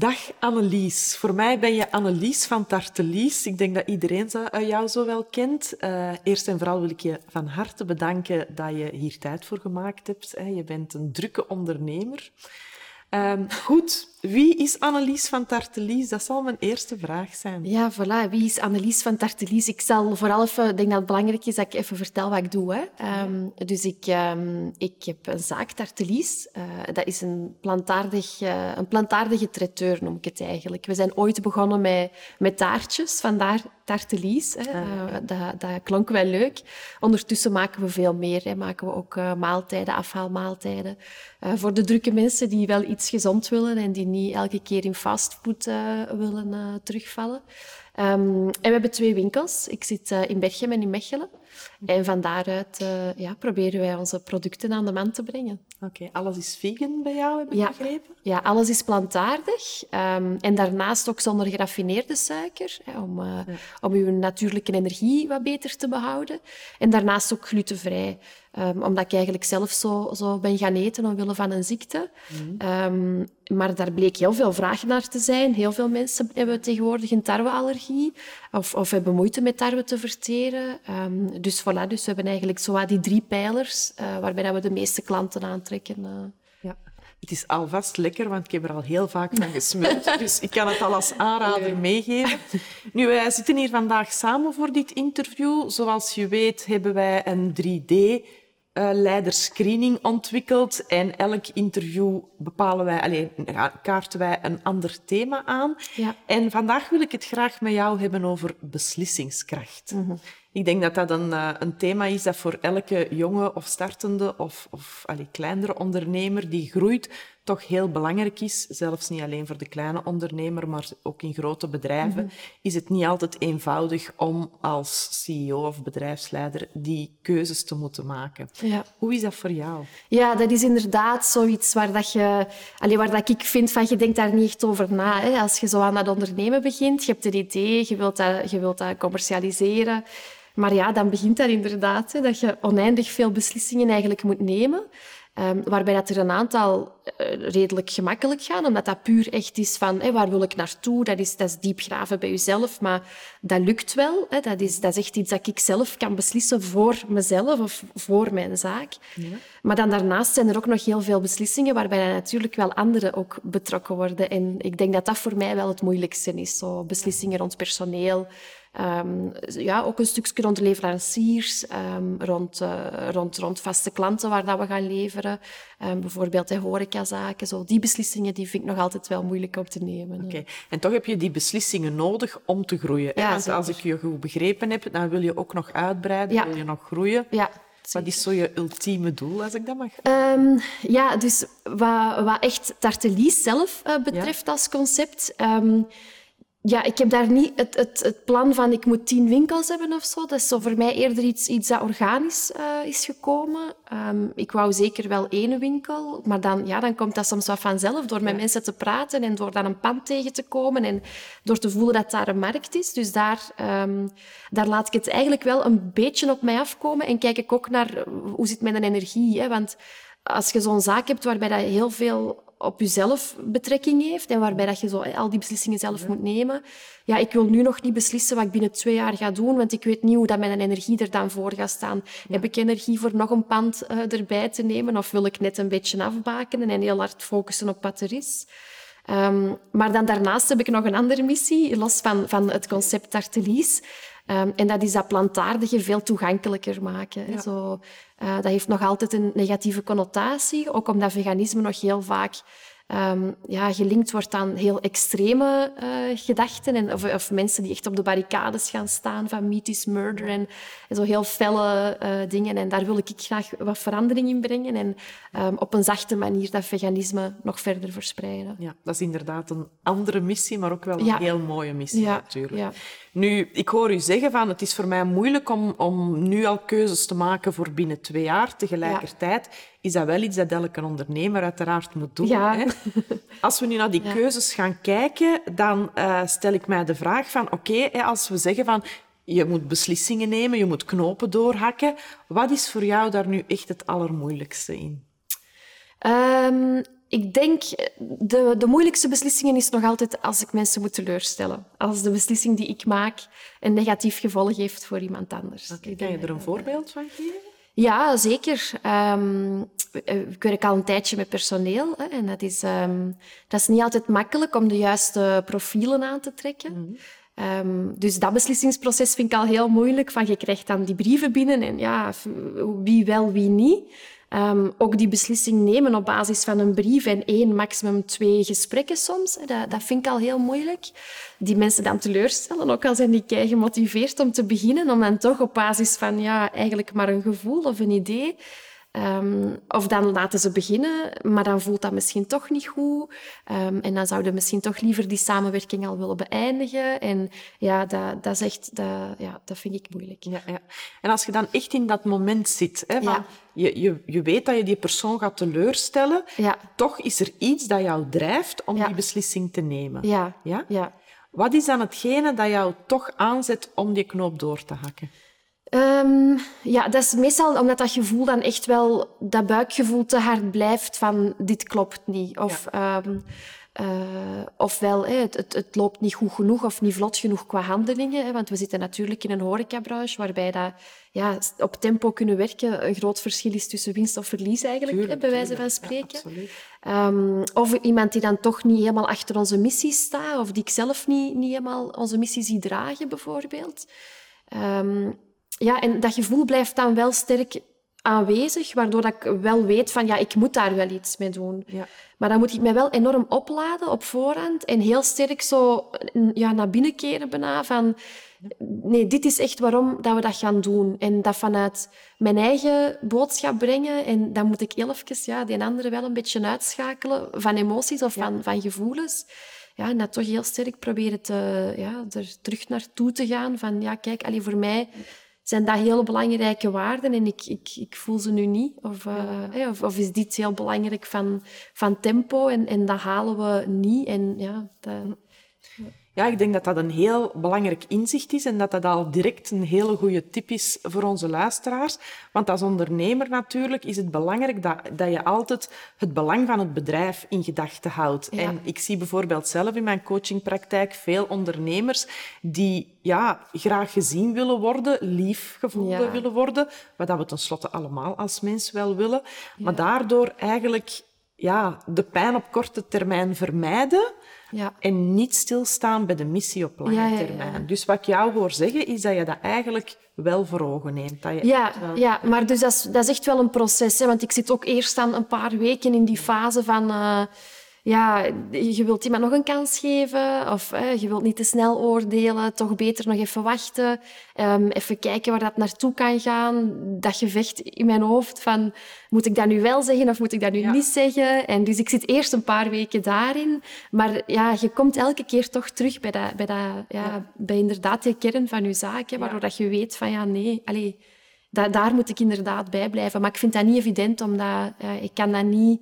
Dag Annelies. Voor mij ben je Annelies van Tartelies. Ik denk dat iedereen eh, jou zo wel kent. Uh, eerst en vooral wil ik je van harte bedanken dat je hier tijd voor gemaakt hebt. Je bent een drukke ondernemer. Um, goed, wie is Annelies van Tartelies? Dat zal mijn eerste vraag zijn. Ja, voilà. Wie is Annelies van Tartelies? Ik zal vooral even, ik denk dat het belangrijk is dat ik even vertel wat ik doe. Hè. Um, dus ik, um, ik heb een zaak, Tartelies. Uh, dat is een plantaardig, uh, een plantaardige traiteur, noem ik het eigenlijk. We zijn ooit begonnen met, met taartjes, vandaar Tartelies. Hè. Uh, dat, dat klonk wel leuk. Ondertussen maken we veel meer. Hè. Maken we ook maaltijden, afhaalmaaltijden. voor de drukke mensen die wel iets gezond willen en die niet elke keer in fastfood uh, willen uh, terugvallen. Um, en we hebben twee winkels. Ik zit uh, in Berchem en in Mechelen. En van daaruit ja, proberen wij onze producten aan de man te brengen. Oké, alles is vegan bij jou, heb ik ja. begrepen? Ja, alles is plantaardig. Um, en daarnaast ook zonder geraffineerde suiker, hè, om, ja. om uw natuurlijke energie wat beter te behouden. En daarnaast ook glutenvrij. Um, omdat ik eigenlijk zelf zo, zo ben gaan eten omwille van een ziekte. Mm. Um, maar daar bleek heel veel vraag naar te zijn. Heel veel mensen hebben tegenwoordig een tarweallergie of, of hebben moeite met tarwe te verteren. Um, dus voilà, dus we hebben eigenlijk zo die drie pijlers uh, waarbij dat we de meeste klanten aantrekken. Uh. Ja. Het is alvast lekker, want ik heb er al heel vaak van gesmeeld. dus ik kan het al als aanrader meegeven. Nu, wij zitten hier vandaag samen voor dit interview. Zoals je weet hebben wij een 3D uh, leiderscreening ontwikkeld. En elk interview bepalen wij, alleen, kaarten wij een ander thema aan. Ja. En vandaag wil ik het graag met jou hebben over beslissingskracht. Mm -hmm. Ik denk dat dat een, uh, een thema is dat voor elke jonge of startende of, of allee, kleinere ondernemer die groeit toch heel belangrijk is, zelfs niet alleen voor de kleine ondernemer, maar ook in grote bedrijven, mm -hmm. is het niet altijd eenvoudig om als CEO of bedrijfsleider die keuzes te moeten maken. Ja. Hoe is dat voor jou? Ja, dat is inderdaad zoiets waar, dat je, allee, waar dat ik vind van je denkt daar niet echt over na. Hè. Als je zo aan dat ondernemen begint, je hebt een idee, je wilt dat, je wilt dat commercialiseren. Maar ja, dan begint dat inderdaad, hè, dat je oneindig veel beslissingen eigenlijk moet nemen. Um, waarbij dat er een aantal uh, redelijk gemakkelijk gaan, omdat dat puur echt is van waar wil ik naartoe? Dat is, dat is diep graven bij jezelf, maar dat lukt wel. Hè. Dat, is, dat is echt iets dat ik zelf kan beslissen voor mezelf of voor mijn zaak. Ja. Maar dan daarnaast zijn er ook nog heel veel beslissingen waarbij natuurlijk wel anderen ook betrokken worden. En ik denk dat dat voor mij wel het moeilijkste is. Zo beslissingen rond personeel, Um, ja, ook een stukje rond leveranciers, um, rond, uh, rond, rond vaste klanten waar dat we gaan leveren. Um, bijvoorbeeld de horecazaken. Zo. Die beslissingen die vind ik nog altijd wel moeilijk om te nemen. Oké, okay. En toch heb je die beslissingen nodig om te groeien. Ja, Want als ik je goed begrepen heb, dan wil je ook nog uitbreiden, ja. wil je nog groeien. Ja. Wat is zo je ultieme doel, als ik dat mag um, Ja, dus wat, wat echt Tartelies zelf uh, betreft ja. als concept... Um, ja, ik heb daar niet het, het, het plan van ik moet tien winkels hebben of zo. Dat is zo voor mij eerder iets, iets dat organisch uh, is gekomen. Um, ik wou zeker wel één winkel, maar dan, ja, dan komt dat soms wat vanzelf door met ja. mensen te praten en door dan een pand tegen te komen en door te voelen dat daar een markt is. Dus daar, um, daar laat ik het eigenlijk wel een beetje op mij afkomen en kijk ik ook naar hoe zit mijn energie. Hè? Want als je zo'n zaak hebt waarbij dat heel veel op jezelf betrekking heeft en waarbij dat je zo al die beslissingen zelf moet nemen. Ja, ik wil nu nog niet beslissen wat ik binnen twee jaar ga doen, want ik weet niet hoe dat mijn energie er dan voor gaat staan. Heb ik energie voor nog een pand uh, erbij te nemen of wil ik net een beetje afbakenen en heel hard focussen op wat er is? Um, maar dan daarnaast heb ik nog een andere missie, los van, van het concept Tartelies. Um, en dat is dat plantaardige veel toegankelijker maken. Ja. Zo, uh, dat heeft nog altijd een negatieve connotatie, ook omdat veganisme nog heel vaak um, ja, gelinkt wordt aan heel extreme uh, gedachten. En, of, of, mensen die echt op de barricades gaan staan van is murder en, en zo heel felle uh, dingen. En daar wil ik graag wat verandering in brengen en um, op een zachte manier dat veganisme nog verder verspreiden. Ja, dat is inderdaad een andere missie, maar ook wel een ja. heel mooie missie ja. natuurlijk. Ja. Nu, ik hoor u zeggen van het is voor mij moeilijk om, om nu al keuzes te maken voor binnen twee jaar. Tegelijkertijd is dat wel iets dat elke ondernemer uiteraard moet doen. Ja. Hè? Als we nu naar die keuzes gaan kijken, dan uh, stel ik mij de vraag van oké, okay, als we zeggen van je moet beslissingen nemen, je moet knopen doorhakken, wat is voor jou daar nu echt het allermoeilijkste in? Um, ik denk, de, de moeilijkste beslissingen is nog altijd als ik mensen moet teleurstellen. Als de beslissing die ik maak een negatief gevolg heeft voor iemand anders. Okay, kan je er een voorbeeld van geven? Ja, zeker. Um, ik werk al een tijdje met personeel. Hè, en dat is, um, dat is niet altijd makkelijk om de juiste profielen aan te trekken. Mm um, dus dat beslissingsproces vind ik al heel moeilijk. Van, je krijgt dan die brieven binnen en ja, wie wel, wie niet. Um, ook die beslissing nemen op basis van een brief en één, maximum twee gesprekken soms. Dat, dat vind ik al heel moeilijk. Die mensen dan teleurstellen, ook al zijn die kei gemotiveerd om te beginnen, om dan toch op basis van ja, eigenlijk maar een gevoel of een idee Um, of dan laten ze beginnen, maar dan voelt dat misschien toch niet goed. Um, en dan zouden misschien toch liever die samenwerking al willen beëindigen. En ja, dat, dat, is echt, dat, ja, dat vind ik moeilijk. Ja, ja. En als je dan echt in dat moment zit, hè, van, je, je, je weet dat je die persoon gaat teleurstellen, ja. toch is er iets dat jou drijft om die beslissing te nemen. Ja. Ja? Ja. Wat is dan hetgene dat jou toch aanzet om die knoop door te hakken? Um, ja, dat is meestal omdat dat gevoel dan echt wel, dat buikgevoel te hard blijft van dit klopt niet. Of, ja. um, uh, ofwel, hè, het, het, het, loopt niet goed genoeg of niet vlot genoeg qua handelingen. Hè, want we zitten natuurlijk in een horecabranche waarbij dat, ja, op tempo kunnen werken een groot verschil is tussen winst of verlies eigenlijk, tuurlijk, bij wijze van spreken. Ja, um, of iemand die dan toch niet helemaal achter onze missie staat of die ik zelf niet, niet helemaal onze missie zie dragen bijvoorbeeld. Um, ja, en dat gevoel blijft dan wel sterk aanwezig, waardoor dat ik wel weet van ja, ik moet daar wel iets mee doen. Ja. Maar dan moet ik mij wel enorm opladen op voorhand en heel sterk zo ja, naar binnen keren bijna van nee, dit is echt waarom dat we dat gaan doen. En dat vanuit mijn eigen boodschap brengen en dan moet ik even ja, die andere wel een beetje uitschakelen van emoties of van, van gevoelens. Ja, en dat toch heel sterk proberen te, ja, er terug naartoe te gaan van ja, kijk, allee, voor mij zijn dat heel belangrijke waarden en ik, ik, ik voel ze nu niet? Of, uh, of, of, is dit heel belangrijk van, van tempo en, en dat halen we niet? En, ja, dat, ja, ik denk dat dat een heel belangrijk inzicht is en dat dat al direct een hele goede tip is voor onze luisteraars. Want als ondernemer natuurlijk is het belangrijk dat, dat je altijd het belang van het bedrijf in gedachten houdt. En ik zie bijvoorbeeld zelf in mijn coachingpraktijk veel ondernemers die ja, graag gezien willen worden, lief gevonden willen worden, wat dat we tenslotte allemaal als mens wel willen. Maar daardoor eigenlijk ja, de pijn op korte termijn vermijden ja. En niet stilstaan bij de missie op lange termijn. Dus wat ik jou hoor zeggen, is dat je dat eigenlijk wel voor ogen neemt. Dat je ja, ja, maar dus dat is, dat is echt wel een proces. Hè? Want ik zit ook eerst dan een paar weken in die fase van... Uh, ja, je wilt iemand nog een kans geven of je wilt niet te snel oordelen, toch beter nog even wachten, um, even kijken waar dat naartoe kan gaan. Dat gevecht in mijn hoofd van, moet ik dat nu wel zeggen of moet ik dat nu niet zeggen? En dus ik zit eerst een paar weken daarin, maar ja, je komt elke keer toch terug bij, dat, bij, dat, ja, bij inderdaad die kern van je zaken, waardoor dat je weet van, ja, nee, allez, daar moet ik inderdaad bij blijven. Maar ik vind dat niet evident, omdat ik kan dat niet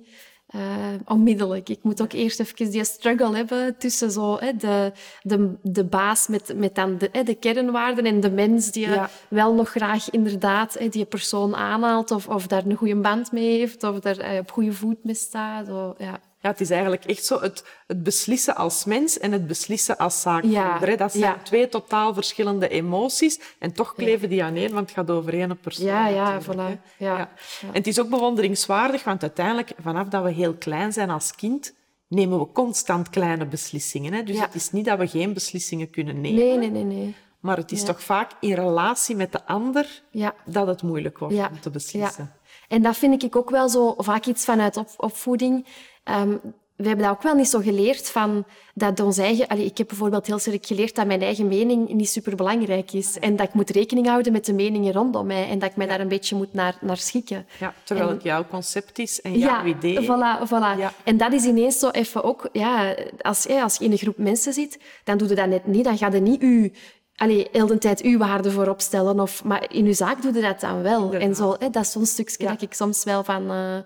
uh, onmiddellijk. Ik moet ook eerst even die struggle hebben tussen zo, hè, de, de, de baas met, met dan de, hè, de kernwaarden en de mens die wel nog graag inderdaad hè, die persoon aanhaalt of, of daar een goede band mee heeft of daar eh, op goede voet mee staat. Zo, ja. Ja, het is eigenlijk echt zo het, het beslissen als mens en het beslissen als zaakvoerder. Ja, dat zijn twee totaal verschillende emoties en toch kleven die aan één, want het gaat over één persoon. Ja, ja, voilà. Ja. En het is ook bewonderingswaardig, want uiteindelijk, vanaf dat we heel klein zijn als kind, nemen we constant kleine beslissingen. Hè? Dus het is niet dat we geen beslissingen kunnen nemen. Nee, nee, nee. nee. Maar het is toch vaak in relatie met de ander dat het moeilijk wordt om te beslissen. En dat vind ik ook wel zo vaak iets vanuit op, opvoeding. Um, we hebben dat ook wel niet zo geleerd van dat ons eigen... Allee, ik heb bijvoorbeeld heel sterk geleerd dat mijn eigen mening niet superbelangrijk is. En dat ik moet rekening houden met de meningen rondom mij. En dat ik mij daar een beetje moet naar, naar schikken. Ja, terwijl het jouw concept is en jouw ja, idee. Voilà, voilà. Ja. En dat is ineens zo even ook... Ja, als, ja, als je in een groep mensen zit, dan doe je dat net niet. Dan ga je niet je allee, heel de tijd uw waarde voorop stellen. Of, maar in uw zaak doe je dat dan wel. En zo, hè, dat is zo'n stukje dat ik soms wel van... Uh,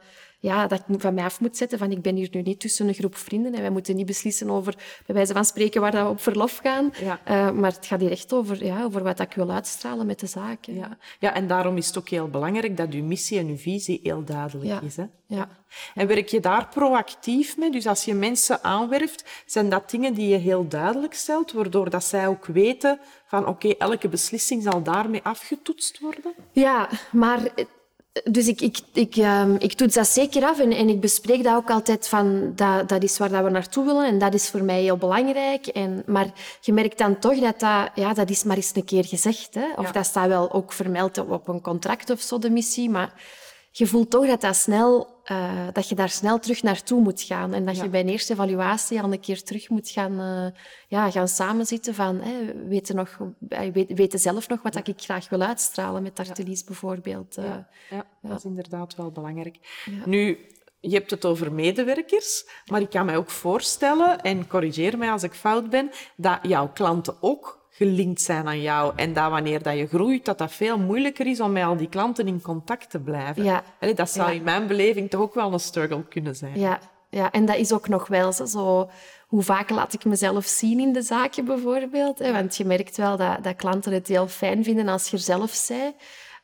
ja, dat ik van mij af moet zetten van ik ben hier nu niet tussen een groep vrienden en wij moeten niet beslissen over, bij wijze van spreken, waar dat we op verlof gaan. Ja. Eh, maar het gaat hier echt over, ja, over wat ik wil uitstralen met de zaak. hè. Ja. ja, en daarom is het ook heel belangrijk dat uw missie en uw visie heel duidelijk Ja. is. Hè? Ja. En werk je daar proactief mee? Dus als je mensen aanwerft, zijn dat dingen die je heel duidelijk stelt, waardoor dat zij ook weten van oké, elke beslissing zal daarmee afgetoetst worden? Ja, maar... Dus ik, ik, ik, ehm, ik toets dat zeker af en, en ik bespreek dat ook altijd van dat, dat is waar dat we naartoe willen en dat is voor mij heel belangrijk. En, maar je merkt dan toch dat dat, ja, dat is maar eens een keer gezegd. Hè? Of Ja. dat staat wel ook vermeld op een contract of zo, de missie. Maar je voelt toch dat, dat, snel, eh, dat je daar snel terug naartoe moet gaan. En dat Ja. je bij een eerste evaluatie al een keer terug moet gaan, eh, ja, gaan samenzitten van hè, weten, nog, eh, weet- weten zelf nog wat dat ik graag wil uitstralen met Tartelies bijvoorbeeld. Ja, ja, dat is inderdaad wel belangrijk. Nu, je hebt het over medewerkers, maar ik kan mij ook voorstellen, en corrigeer mij als ik fout ben, dat jouw klanten ook gelinkt zijn aan jou. En dat wanneer dat je groeit, dat dat veel moeilijker is om met al die klanten in contact te blijven. Ja. Allee, dat zou Ja. in mijn beleving toch ook wel een struggle kunnen zijn. Ja, ja, en dat is ook nog wel zo. zo hoe vaak laat ik mezelf zien in de zaken bijvoorbeeld? Hè? Want je merkt wel dat, dat klanten het heel fijn vinden als je er zelf bent.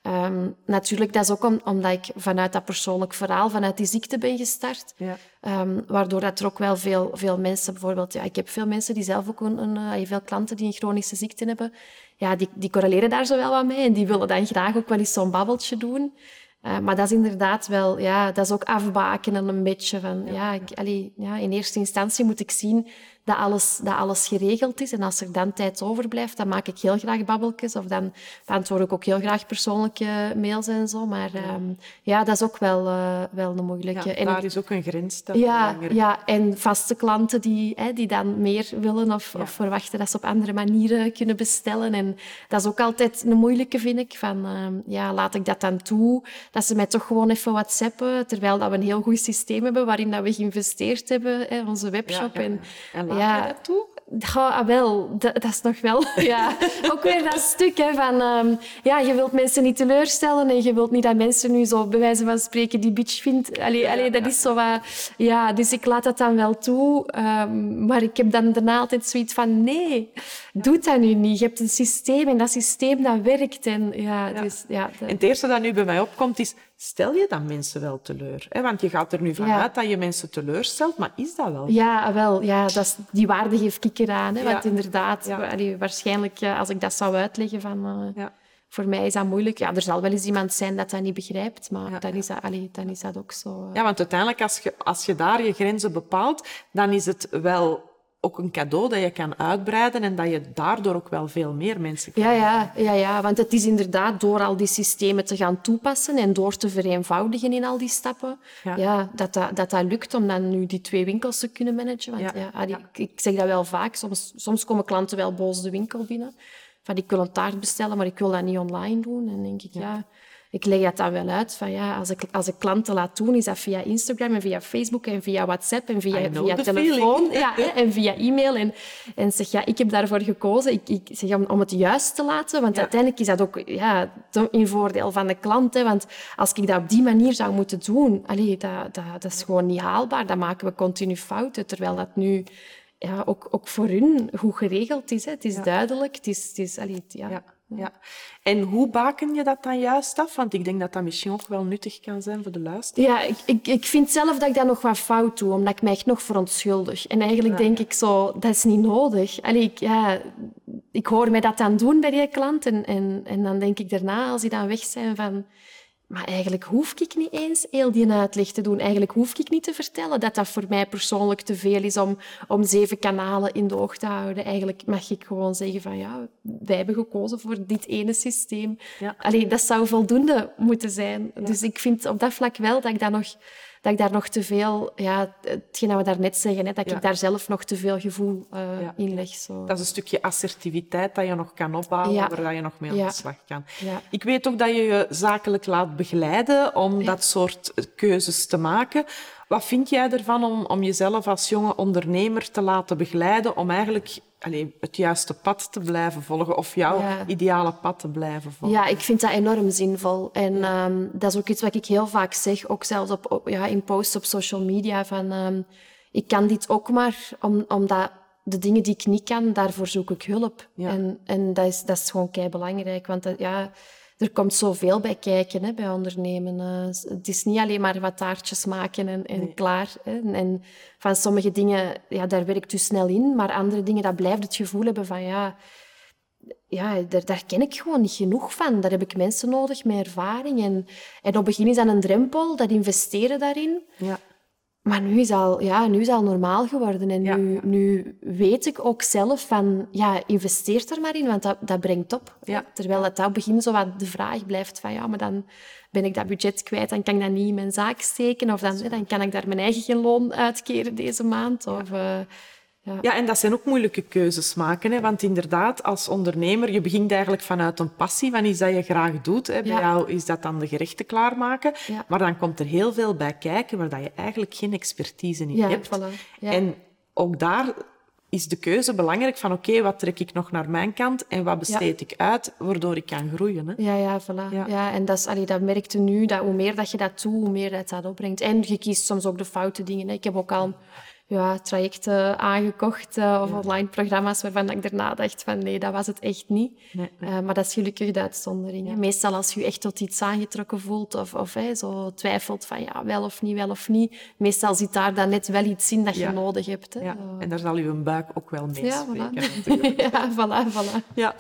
Ehm, natuurlijk, dat is ook om- omdat ik vanuit dat persoonlijk verhaal, vanuit die ziekte ben gestart. Ja. Ehm, waardoor dat er ook wel veel, veel mensen, bijvoorbeeld, ja, ik heb veel mensen die zelf ook een, een, eh, veel klanten die een chronische ziekte hebben, ja, die, die correleren daar zo wel wat mee en die willen dan graag ook wel eens zo'n babbeltje doen. Eh, maar dat is inderdaad wel, ja, dat is ook afbakenen een beetje van, ja, ik, allee, ja, in eerste instantie moet ik zien dat alles, dat alles geregeld is. En als er dan tijd overblijft, dan maak ik heel graag babbeltjes of dan beantwoord ik ook heel graag persoonlijke mails en zo. Maar ehm, ja, dat is ook wel, eh, wel een moeilijke. Ja, En daar ik- is ook een grens. dat ja, belangrijk. ja, en vaste klanten die, hè, die dan meer willen of, Ja. of verwachten dat ze op andere manieren kunnen bestellen. En dat is ook altijd een moeilijke, vind ik. Van, ehm, ja, laat ik dat dan toe? Dat ze mij toch gewoon even whatsappen, terwijl dat we een heel goed systeem hebben waarin dat we geïnvesteerd hebben, hè, onze webshop. Ja, ja. En, En ja, je dat toe? Ja, ah, wel, dat, dat is nog wel. Ja. Ook weer dat stuk hè, van... ehm, ja, je wilt mensen niet teleurstellen en je wilt niet dat mensen nu zo, bij wijze van spreken, die bitch vindt. Allee, allee, dat is zo wat... Ja, dus ik laat dat dan wel toe. ehm, maar ik heb dan daarna altijd zoiets van... Nee, doe dat nu niet. Je hebt een systeem en dat systeem dat werkt. En ja, Ja. dus... Ja, dat- En het eerste dat nu bij mij opkomt is, stel je dan mensen wel teleur? Hè? Want je gaat er nu vanuit Ja. dat je mensen teleurstelt, maar is dat wel? Ja, wel. Ja, dat is, die waarde geef ik eraan. Hè, Ja. Want inderdaad, Ja. allee, waarschijnlijk eh, als ik dat zou uitleggen van... eh. Voor mij is dat moeilijk. Ja, er zal wel eens iemand zijn dat dat niet begrijpt, maar dan, is dat, allee, dan is dat ook zo. eh. Ja, want uiteindelijk, als je, als je daar je grenzen bepaalt, dan is het wel ook een cadeau dat je kan uitbreiden en dat je daardoor ook wel veel meer mensen kan. Ja, ja, ja, ja, want het is inderdaad door al die systemen te gaan toepassen en door te vereenvoudigen in al die stappen, Ja. ja. dat, dat, dat dat lukt om dan nu die twee winkels te kunnen managen. Want Ja, ja, allee, ja. Ik, ik zeg dat wel vaak. Soms, soms komen klanten wel boos de winkel binnen. Van, ik wil een taart bestellen, maar ik wil dat niet online doen. En dan denk ik, ja... ik leg dat dan wel uit. Van, ja, als, ik, als ik klanten laat doen, is dat via Instagram en via Facebook en via WhatsApp en via, via telefoon ja, en via e-mail. En, en zeg, ja, ik heb daarvoor gekozen. Ik, ik zeg, om, om het juist te laten, want Ja. uiteindelijk is dat ook ja, in voordeel van de klant. Hè, want als ik dat op die manier zou moeten doen, allee, dat, dat, dat is gewoon niet haalbaar. Dan maken we continu fouten, terwijl dat nu ja, ook, ook voor hun goed geregeld is. Hè. Het is duidelijk. Het is, het is, allee, ja. Ja. En hoe baken je dat dan juist af? Want ik denk dat dat misschien ook wel nuttig kan zijn voor de luisteraar. Ja, ik, ik, ik vind zelf dat ik dat nog wat fout doe, omdat ik mij echt nog verontschuldig. En eigenlijk denk ik zo, dat is niet nodig. Allee, ik, ja, ik hoor mij dat dan doen bij die klant en, en, en dan denk ik daarna, als die dan weg zijn, van... Maar eigenlijk hoef ik niet eens heel die uitleg te doen. Eigenlijk hoef ik niet te vertellen dat dat voor mij persoonlijk te veel is om, om zeven kanalen in de oog te houden. Eigenlijk mag ik gewoon zeggen van ja, wij hebben gekozen voor dit ene systeem. Ja. Allee, dat zou voldoende moeten zijn. Dus ik vind op dat vlak wel dat ik, dat nog, dat ik daar nog te veel... Ja, hetgeen dat we daarnet zeggen, hè, dat Ja. ik daar zelf nog te veel gevoel eh, Ja. in leg. Zo. Dat is een stukje assertiviteit dat je nog kan opbouwen, Ja. waar je nog mee aan de slag kan. Ik weet ook dat je je zakelijk laat begeleiden om dat soort keuzes te maken. Wat vind jij ervan om, om jezelf als jonge ondernemer te laten begeleiden om eigenlijk allee, het juiste pad te blijven volgen of jouw ideale pad te blijven volgen? Ja, ik vind dat enorm zinvol. En ehm, dat is ook iets wat ik heel vaak zeg, ook zelfs op, ja, in posts op social media, van ehm, ik kan dit ook maar om, omdat de dingen die ik niet kan, daarvoor zoek ik hulp. En, en dat, is, dat is gewoon kei belangrijk, want dat, ja er komt zoveel bij kijken hè, bij ondernemen. Uh, het is niet alleen maar wat taartjes maken en, en klaar. Hè. En van sommige dingen, ja, daar werkt u snel in. Maar andere dingen, dat blijft het gevoel hebben van... ja, ja daar, daar ken ik gewoon niet genoeg van. Daar heb ik mensen nodig met ervaring. En, en op het begin is dat een drempel, dat investeren daarin. Ja. Maar nu is al, ja, nu is al normaal geworden. En nu, nu weet ik ook zelf van, ja, investeer er maar in, want dat, dat brengt op. Ja. Terwijl het dat begin zo wat de vraag blijft van, ja, maar dan ben ik dat budget kwijt, dan kan ik dat niet in mijn zaak steken. Of dan, dan kan ik daar mijn eigen geen loon uitkeren deze maand. Of, uh, ja. ja, en dat zijn ook moeilijke keuzes maken. Hè? Want inderdaad, als ondernemer, je begint eigenlijk vanuit een passie van iets dat je graag doet. Hè? Bij jou is dat dan de gerechten klaarmaken. Maar dan komt er heel veel bij kijken waar dat je eigenlijk geen expertise in hebt. En ook daar is de keuze belangrijk van oké, wat trek ik nog naar mijn kant en wat besteed ik uit, waardoor ik kan groeien. Hè? Ja, ja, voilà. Ja. en dat, is, allee, dat merkte nu, dat hoe meer dat je dat doet, hoe meer dat dat opbrengt. En je kiest soms ook de foute dingen. Hè. Ik heb ook al ja, trajecten aangekocht uh, of online programma's waarvan ik daarna dacht van nee, dat was het echt niet. Nee, Uh, maar dat is gelukkig de uitzondering. Ja. Meestal als je echt tot iets aangetrokken voelt of, of hey, zo twijfelt van ja, wel of niet, wel of niet. Meestal zit daar dan net wel iets in dat je nodig hebt. Hè. Ja. En daar zal uw buik ook wel mee ja, spreken. ja, voilà, voilà. Ja.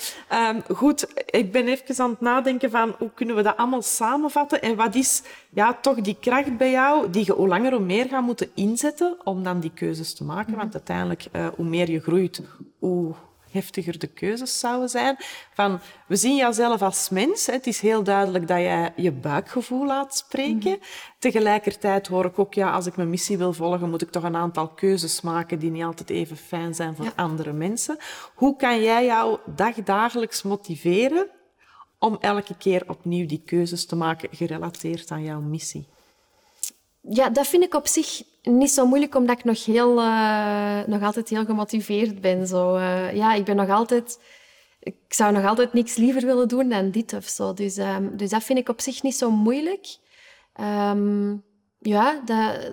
Um, goed, ik ben even aan het nadenken van hoe kunnen we dat allemaal samenvatten en wat is ja, toch die kracht bij jou die je hoe langer hoe meer gaat moeten inzetten om dan die keuzes te maken. Want uiteindelijk, uh, hoe meer je groeit, hoe heftiger de keuzes zouden zijn. Van, we zien jouzelf als mens. Hè. Het is heel duidelijk dat jij je buikgevoel laat spreken. Mhm. Tegelijkertijd hoor ik ook, ja, als ik mijn missie wil volgen, moet ik toch een aantal keuzes maken die niet altijd even fijn zijn voor andere mensen. Hoe kan jij jou dagdagelijks motiveren om elke keer opnieuw die keuzes te maken gerelateerd aan jouw missie? Ja, dat vind ik op zich niet zo moeilijk, omdat ik nog, heel, uh, nog altijd heel gemotiveerd ben. Zo, uh, ja, ik ben nog altijd... Ik zou nog altijd niks liever willen doen dan dit of zo. Dus, um, dus dat vind ik op zich niet zo moeilijk. Um, ja, dat,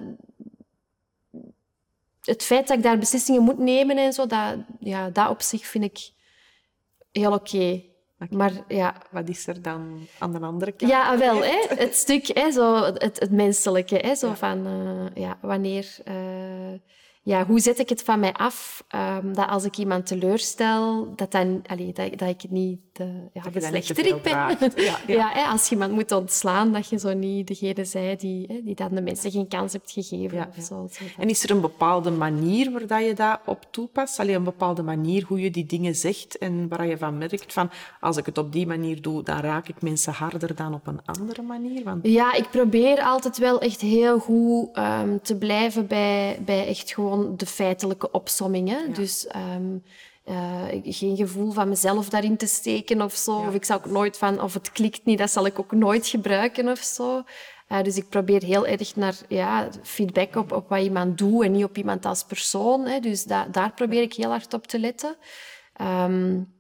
het feit dat ik daar beslissingen moet nemen en zo, dat, ja, dat op zich vind ik heel oké. Maar ja... Wat is er dan aan de andere kant? Ja, wel, hè, het stuk, hè, zo, het, het menselijke. Hè, zo van, uh, ja, wanneer... Uh, ja, hoe zet ik het van mij af um, dat als ik iemand teleurstel, dat, dan, allee, dat, dat ik niet de, ja, de slechterik ben. Ja, ja. hè, als je iemand moet ontslaan, dat je zo niet degene zij die, hè, die dan de mensen geen kans hebt gegeven. Of zo, zo, en is er een bepaalde manier waar dat je dat op toepast? Alleen een bepaalde manier hoe je die dingen zegt en waar je van merkt van als ik het op die manier doe, dan raak ik mensen harder dan op een andere manier? Want... Ja, ik probeer altijd wel echt heel goed um, te blijven bij, bij echt gewoon de feitelijke opsommingen. Dus um, uh, geen gevoel van mezelf daarin te steken of zo. Of ik zou ook nooit van, of het klikt niet, dat zal ik ook nooit gebruiken of zo. Uh, dus ik probeer heel erg naar ja, feedback op, op wat iemand doet en niet op iemand als persoon. Hè. Dus da daar probeer ik heel hard op te letten. Um,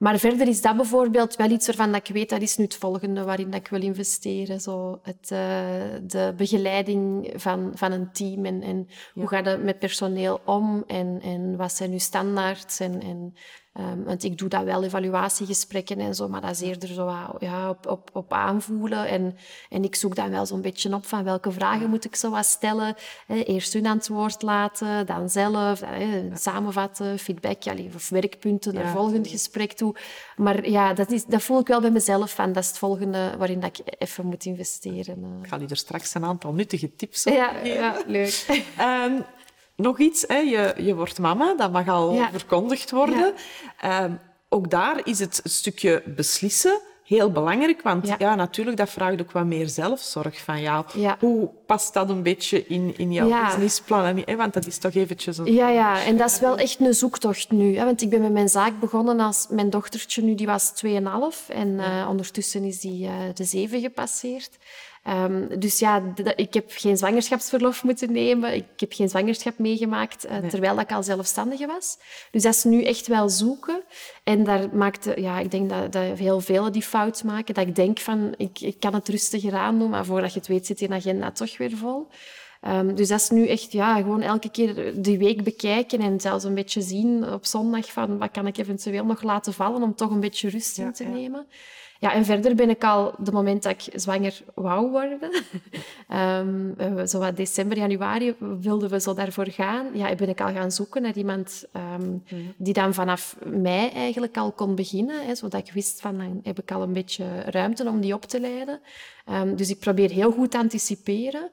maar verder is dat bijvoorbeeld wel iets waarvan dat ik weet, dat is nu het volgende waarin dat ik wil investeren. Zo het, uh, de begeleiding van, van een team en, en hoe gaat het met personeel om en, en wat zijn nu standaards en, en Um, want ik doe dat wel, evaluatiegesprekken en zo, maar dat is eerder zo ja, op, op, op aanvoelen. En, en ik zoek dan wel zo'n beetje op van welke vragen moet ik zo wat stellen. eerst hun aan het woord laten, dan zelf, samenvatten, feedback, ja, of werkpunten naar ja. volgend gesprek toe. Maar ja, dat, is, dat voel ik wel bij mezelf van. Dat is het volgende waarin dat ik even moet investeren. Eh. Ik ga je er straks een aantal nuttige tips op ja, Ja, leuk. um, nog iets, hè? Je, je wordt mama, dat mag al verkondigd worden. Ehm, ook daar is het stukje beslissen heel belangrijk, want ja. natuurlijk, dat vraagt ook wat meer zelfzorg van jou. Hoe past dat een beetje in, in jouw businessplan? Want dat is toch eventjes een... Ja, ja, en dat is wel echt een zoektocht nu. Hè? Want ik ben met mijn zaak begonnen als mijn dochtertje nu, die was 2,5 en uh, ondertussen is die uh, de 7 gepasseerd. Ehm, dus ja, ik heb geen zwangerschapsverlof moeten nemen. Ik heb geen zwangerschap meegemaakt, uh, terwijl ik al zelfstandige was. Dus dat is nu echt wel zoeken. En daar maakte, ja, ik denk dat, dat heel velen die fout maken. Dat ik denk van, ik, ik kan het rustiger aan doen, maar voordat je het weet zit die agenda toch weer vol. Um, dus dat is nu echt ja, gewoon elke keer die week bekijken en zelfs een beetje zien op zondag van wat kan ik eventueel nog laten vallen om toch een beetje rust in te nemen. Ja, en verder ben ik al, de moment dat ik zwanger wou worden, um, zo wat december, januari, wilden we zo daarvoor gaan. Ja, ben ik al gaan zoeken naar iemand um, die dan vanaf mei eigenlijk al kon beginnen. Hè, zodat ik wist van, dan heb ik al een beetje ruimte om die op te leiden. Um, dus ik probeer heel goed te anticiperen.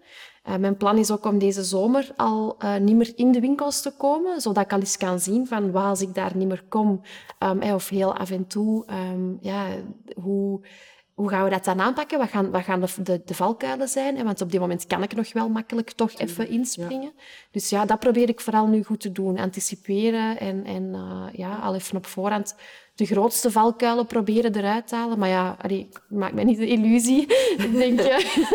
Uh, mijn plan is ook om deze zomer al uh, niet meer in de winkels te komen, zodat ik al eens kan zien van waar als ik daar niet meer kom, um, of heel af en toe, um, ja, hoe, hoe gaan we dat dan aanpakken? Wat gaan, wat gaan de, de, de valkuilen zijn? Want op dit moment kan ik nog wel makkelijk toch even inspringen. Dus ja, dat probeer ik vooral nu goed te doen. Anticiperen en, en uh, ja, al even op voorhand de grootste valkuilen proberen eruit te halen. Maar ja, allee, ik maak me niet de illusie. ik denk,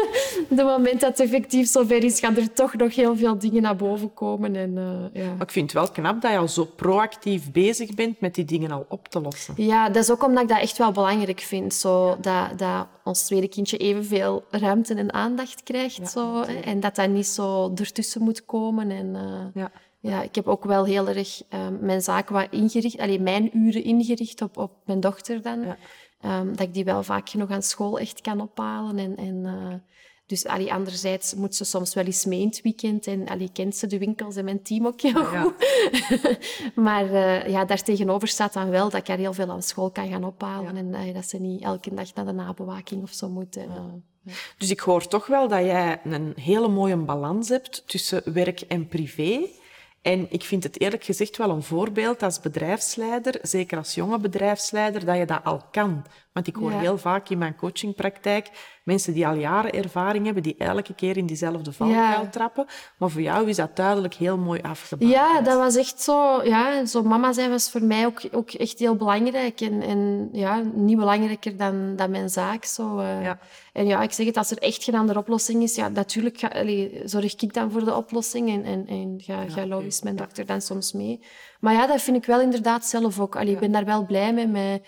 de moment dat het effectief zover is, gaan er toch nog heel veel dingen naar boven komen. En, uh, ja. Ik vind het wel knap dat je al zo proactief bezig bent met die dingen al op te lossen. Ja, dat is ook omdat ik dat echt wel belangrijk vind. Zo, dat, dat ons tweede kindje evenveel ruimte en aandacht krijgt. zo, en dat dat niet zo ertussen moet komen. En, uh, ja. Ja, ik heb ook wel heel erg um, mijn zaken wat ingericht, alleen mijn uren ingericht op, op mijn dochter dan. Ja. Um, dat ik die wel vaak genoeg aan school echt kan ophalen. En, en, uh, dus allee, anderzijds moet ze soms wel eens mee in het weekend. En allee, kent ze de winkels en mijn team ook heel goed. maar uh, ja, daartegenover staat dan wel dat ik haar heel veel aan school kan gaan ophalen. En uh, dat ze niet elke dag naar de nabewaking of zo moet. Dus ik hoor toch wel dat jij een hele mooie balans hebt tussen werk en privé. En ik vind het eerlijk gezegd wel een voorbeeld als bedrijfsleider, zeker als jonge bedrijfsleider, dat je dat al kan. Want ik hoor heel vaak in mijn coachingpraktijk mensen die al jaren ervaring hebben, die elke keer in diezelfde valkuil trappen. Maar voor jou is dat duidelijk heel mooi afgebouwd. Ja, dat was echt zo. Ja, zo mama zijn was voor mij ook, ook echt heel belangrijk. En, en ja, niet belangrijker dan, dan mijn zaak. Zo, uh. ja. En ja, ik zeg het, als er echt geen andere oplossing is, ja, natuurlijk ga, allee, zorg ik dan voor de oplossing. En, en, en ga, ga Lois, mijn dokter, dan soms mee. Maar ja, dat vind ik wel inderdaad zelf ook. Allee, ik ben daar wel blij mee. Met,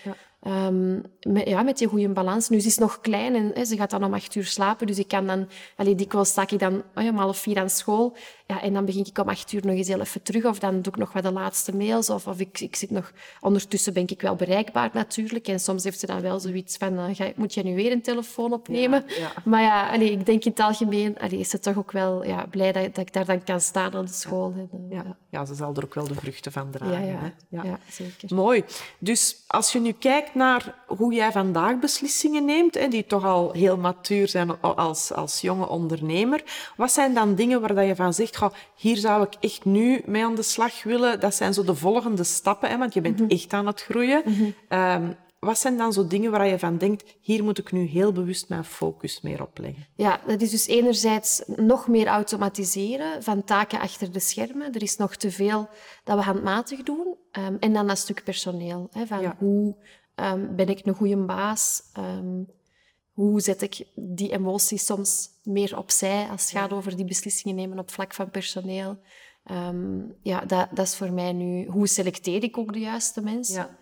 Um, met, ja, met die goede balans. Nu, ze is nog klein en hè, ze gaat dan om acht uur slapen. Dus ik kan dan... Allee, dikwijls sta ik dan oh ja, om half vier aan school. Ja, en dan begin ik om acht uur nog eens heel even terug. Of dan doe ik nog wat de laatste mails. Of, of ik, ik zit nog... Ondertussen ben ik wel bereikbaar natuurlijk. En soms heeft ze dan wel zoiets van... Uh, ga, moet je nu weer een telefoon opnemen? Ja, ja. Maar ja, allee, ik denk in het algemeen... Allee, is ze toch ook wel ja, blij dat, dat ik daar dan kan staan aan de school. Ja. ja. Ja. ze zal er ook wel de vruchten van dragen. Ja, zeker. Mooi. Dus als je nu kijkt naar hoe jij vandaag beslissingen neemt, hè, die toch al heel matuur zijn als, als jonge ondernemer, wat zijn dan dingen waar je van zegt, hier zou ik echt nu mee aan de slag willen? Dat zijn zo de volgende stappen, hè, want je bent mhm. echt aan het groeien. Mhm. Ehm, wat zijn dan zo dingen waar je van denkt, hier moet ik nu heel bewust mijn focus meer op leggen? Ja, dat is dus enerzijds nog meer automatiseren van taken achter de schermen. Er is nog te veel dat we handmatig doen. Um, en dan dat stuk personeel. Hè, van hoe um, ben ik een goede baas? Um, hoe zet ik die emoties soms meer opzij als het gaat over die beslissingen nemen op vlak van personeel? ja, dat, dat, is voor mij nu... Hoe selecteer ik ook de juiste mensen? Ja.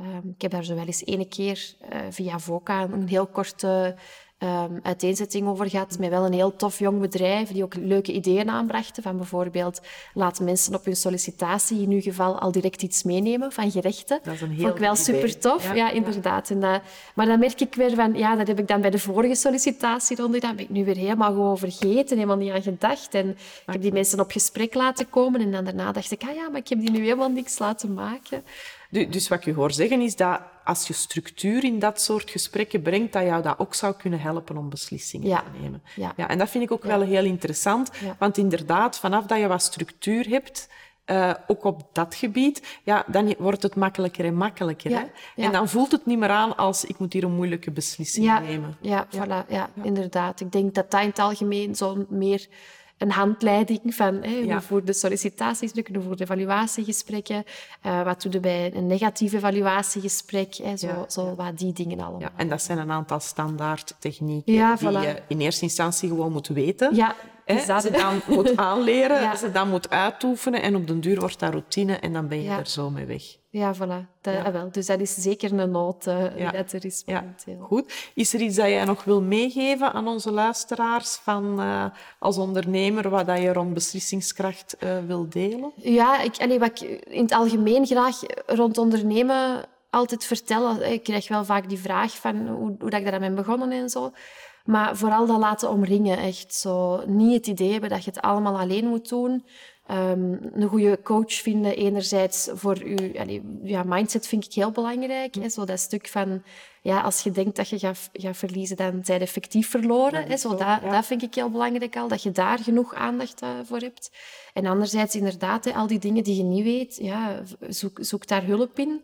Um, ik heb daar zo wel eens ene keer uh, via VOCA een heel korte um, uiteenzetting over gehad. Met wel een heel tof jong bedrijf die ook leuke ideeën aanbrachten. Van bijvoorbeeld, laat mensen op hun sollicitatie in uw geval al direct iets meenemen van gerechten. Dat is een heel Vond ik wel super tof. Ja, inderdaad. En dat, maar dan merk ik weer van, ja, dat heb ik dan bij de vorige sollicitatieronde, daar ben ik nu weer helemaal gewoon vergeten, helemaal niet aan gedacht. En ik heb die mensen op gesprek laten komen en dan daarna dacht ik, ah ja, maar ik heb die nu helemaal niks laten maken. Dus wat ik je hoor zeggen is dat als je structuur in dat soort gesprekken brengt, dat jou dat ook zou kunnen helpen om beslissingen te nemen. Ja. ja. En dat vind ik ook wel heel interessant, want inderdaad, vanaf dat je wat structuur hebt, uh, ook op dat gebied, ja, dan wordt het makkelijker en makkelijker. Hè? En dan voelt het niet meer aan als ik moet hier een moeilijke beslissing nemen. Ja, voilà, ja, inderdaad. Ik denk dat dat in het algemeen zo meer een handleiding van hè, hoe voor de sollicitatiegesprekken, hoe voor de evaluatiegesprekken, uh, wat doe je bij een negatief evaluatiegesprek, hè, zo, zo wat die dingen allemaal. Ja, en dat zijn een aantal standaard technieken die je in eerste instantie gewoon moet weten. Ja, Hè, ze dan moet aanleren, ze dan moet uitoefenen en op den duur wordt dat routine en dan ben je er zo mee weg. Ja, voilà. Dat, ah, wel. Dus dat is zeker een nood uh, dat er is momenteel. Goed. Is er iets dat jij nog wil meegeven aan onze luisteraars van, uh, als ondernemer, wat dat je rond beslissingskracht uh, wil delen? Ja, ik, allee, wat ik in het algemeen graag rond ondernemen altijd vertel. Ik krijg wel vaak die vraag van hoe, hoe dat ik daar ben begonnen en zo. Maar vooral dat laten omringen. Echt zo niet het idee hebben dat je het allemaal alleen moet doen. Um, een goede coach vinden, enerzijds voor je ja, mindset vind ik heel belangrijk. Hè, zo dat stuk van, ja, als je denkt dat je gaat, gaat verliezen, dan zijn je effectief verloren. hè, zo, dat, dat vind ik heel belangrijk al, dat je daar genoeg aandacht uh, voor hebt. En anderzijds inderdaad, hè, al die dingen die je niet weet, ja, zoek, zoek daar hulp in.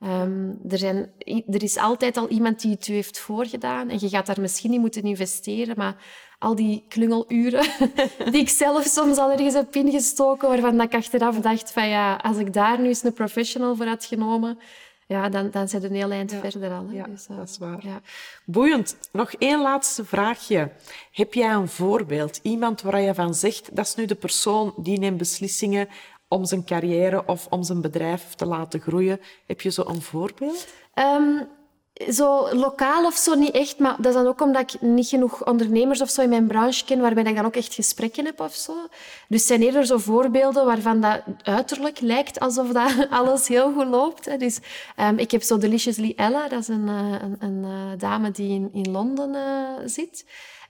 Um, er, zijn, er is altijd al iemand die het u heeft voorgedaan en je gaat daar misschien niet moeten investeren, maar al die klungeluren die ik zelf soms al ergens heb ingestoken, waarvan ik achteraf dacht van ja, als ik daar nu eens een professional voor had genomen, ja, dan, dan zijn we een heel eind verder al. Ja, dus, uh, dat is waar. Ja. Boeiend. Nog één laatste vraagje. Heb jij een voorbeeld? Iemand waar je van zegt, dat is nu de persoon die neemt beslissingen om zijn carrière of om zijn bedrijf te laten groeien. Heb je zo een voorbeeld? Um, zo lokaal of zo niet echt, maar dat is dan ook omdat ik niet genoeg ondernemers of zo in mijn branche ken, waarbij ik dan ook echt gesprekken heb of zo. Dus zijn eerder zo voorbeelden waarvan dat uiterlijk lijkt alsof dat alles heel goed loopt. Dus um, ik heb zo Deliciously Ella, dat is een, eh, een, een, een dame die in, in Londen uh, zit.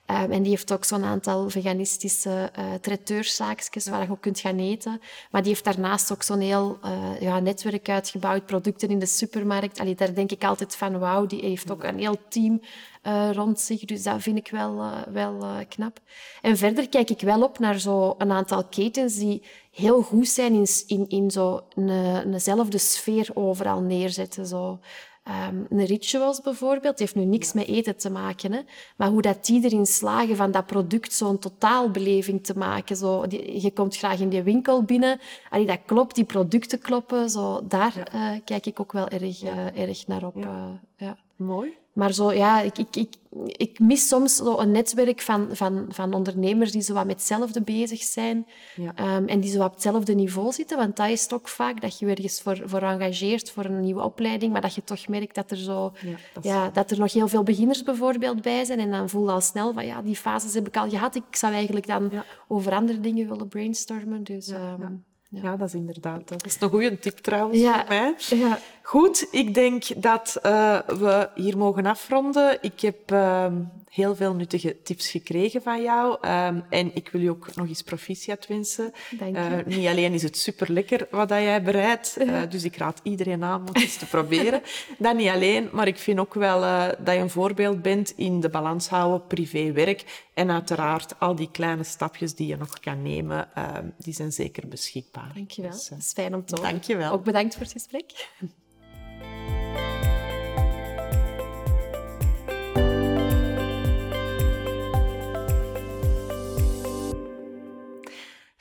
Um, en die heeft ook zo'n aantal veganistische uh, traiteurszaakjes waar je ook kunt gaan eten. Maar die heeft daarnaast ook zo'n heel uh, ja, netwerk uitgebouwd, producten in de supermarkt. Allee, daar denk ik altijd van, wauw, die heeft ook een heel team uh, rond zich. Dus dat vind ik wel, wel knap. En verder kijk ik wel op naar zo een aantal ketens die heel goed zijn in, in, in zo een, eenzelfde sfeer overal neerzetten. Zo. Um, een rituals bijvoorbeeld, heeft nu niks met eten te maken. Hè? Maar hoe dat die erin slagen van dat product zo'n totaalbeleving te maken. Zo, die, je komt graag in die winkel binnen. Allee, dat klopt, die producten kloppen. Zo, daar uh, kijk ik ook wel erg, uh, erg naar op. Uh, ja. Mooi. Maar zo, ja, ik, ik, ik, ik mis soms zo een netwerk van, van, van ondernemers die zo wat met hetzelfde bezig zijn ja. um, en die zo op hetzelfde niveau zitten. Want dat is toch vaak dat je ergens voor, voor engageert voor een nieuwe opleiding, maar dat je toch merkt dat er, zo, ja, dat, ja, dat er nog heel veel beginners bijvoorbeeld bij zijn. En dan voel je al snel van, ja, die fases heb ik al gehad. Ik zou eigenlijk dan over andere dingen willen brainstormen. Dus, um, ja. dat is inderdaad. Dat is een goede tip trouwens ja. voor mij. Ja. Goed, ik denk dat uh, we hier mogen afronden. Ik heb uh, heel veel nuttige tips gekregen van jou. Um, en ik wil je ook nog eens proficiat wensen. Dank je. Uh, niet alleen is het super lekker wat dat jij bereidt, uh, dus ik raad iedereen aan om het eens te proberen. Dat niet alleen, maar ik vind ook wel dat je een voorbeeld bent in de balans houden privé-werk. En uiteraard al die kleine stapjes die je nog kan nemen, ehm, die zijn zeker beschikbaar. Dankjewel. Dus, dat is fijn om te horen. Dankjewel. Ook bedankt voor het gesprek.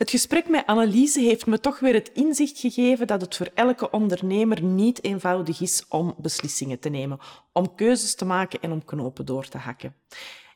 Het gesprek met Anneliese heeft me toch weer het inzicht gegeven dat het voor elke ondernemer niet eenvoudig is om beslissingen te nemen, om keuzes te maken en om knopen door te hakken.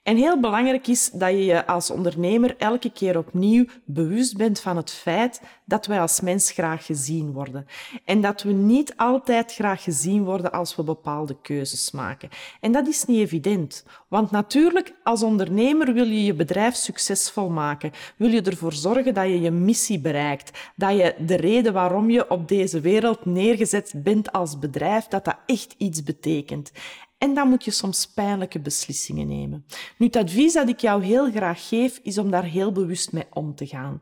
En heel belangrijk is dat je je als ondernemer elke keer opnieuw bewust bent van het feit dat wij als mens graag gezien worden. En dat we niet altijd graag gezien worden als we bepaalde keuzes maken. En dat is niet evident. Want natuurlijk, als ondernemer wil je je bedrijf succesvol maken. Wil je ervoor zorgen dat je je missie bereikt. Dat je de reden waarom je op deze wereld neergezet bent als bedrijf, dat dat echt iets betekent. En dan moet je soms pijnlijke beslissingen nemen. Nu, het advies dat ik jou heel graag geef, is om daar heel bewust mee om te gaan.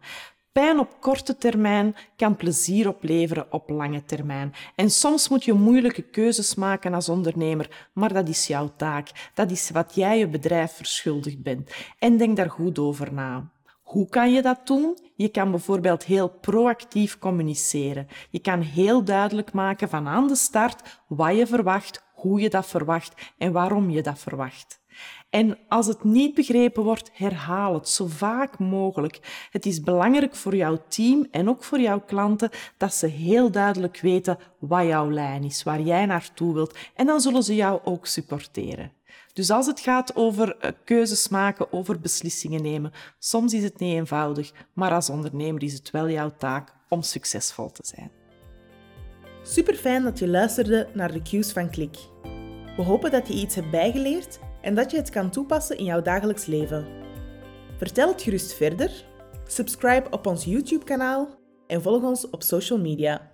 Pijn op korte termijn kan plezier opleveren op lange termijn. En soms moet je moeilijke keuzes maken als ondernemer, maar dat is jouw taak. Dat is wat jij je bedrijf verschuldigd bent. En denk daar goed over na. Hoe kan je dat doen? Je kan bijvoorbeeld heel proactief communiceren. Je kan heel duidelijk maken van aan de start wat je verwacht, hoe je dat verwacht en waarom je dat verwacht. En als het niet begrepen wordt, herhaal het zo vaak mogelijk. Het is belangrijk voor jouw team en ook voor jouw klanten dat ze heel duidelijk weten wat jouw lijn is, waar jij naartoe wilt. En dan zullen ze jou ook supporteren. Dus als het gaat over eh, keuzes maken, over beslissingen nemen, soms is het niet eenvoudig, maar als ondernemer is het wel jouw taak om succesvol te zijn. Super fijn dat je luisterde naar de cues van Klik. We hopen dat je iets hebt bijgeleerd en dat je het kan toepassen in jouw dagelijks leven. Vertel het gerust verder, subscribe op ons YouTube-kanaal en volg ons op social media.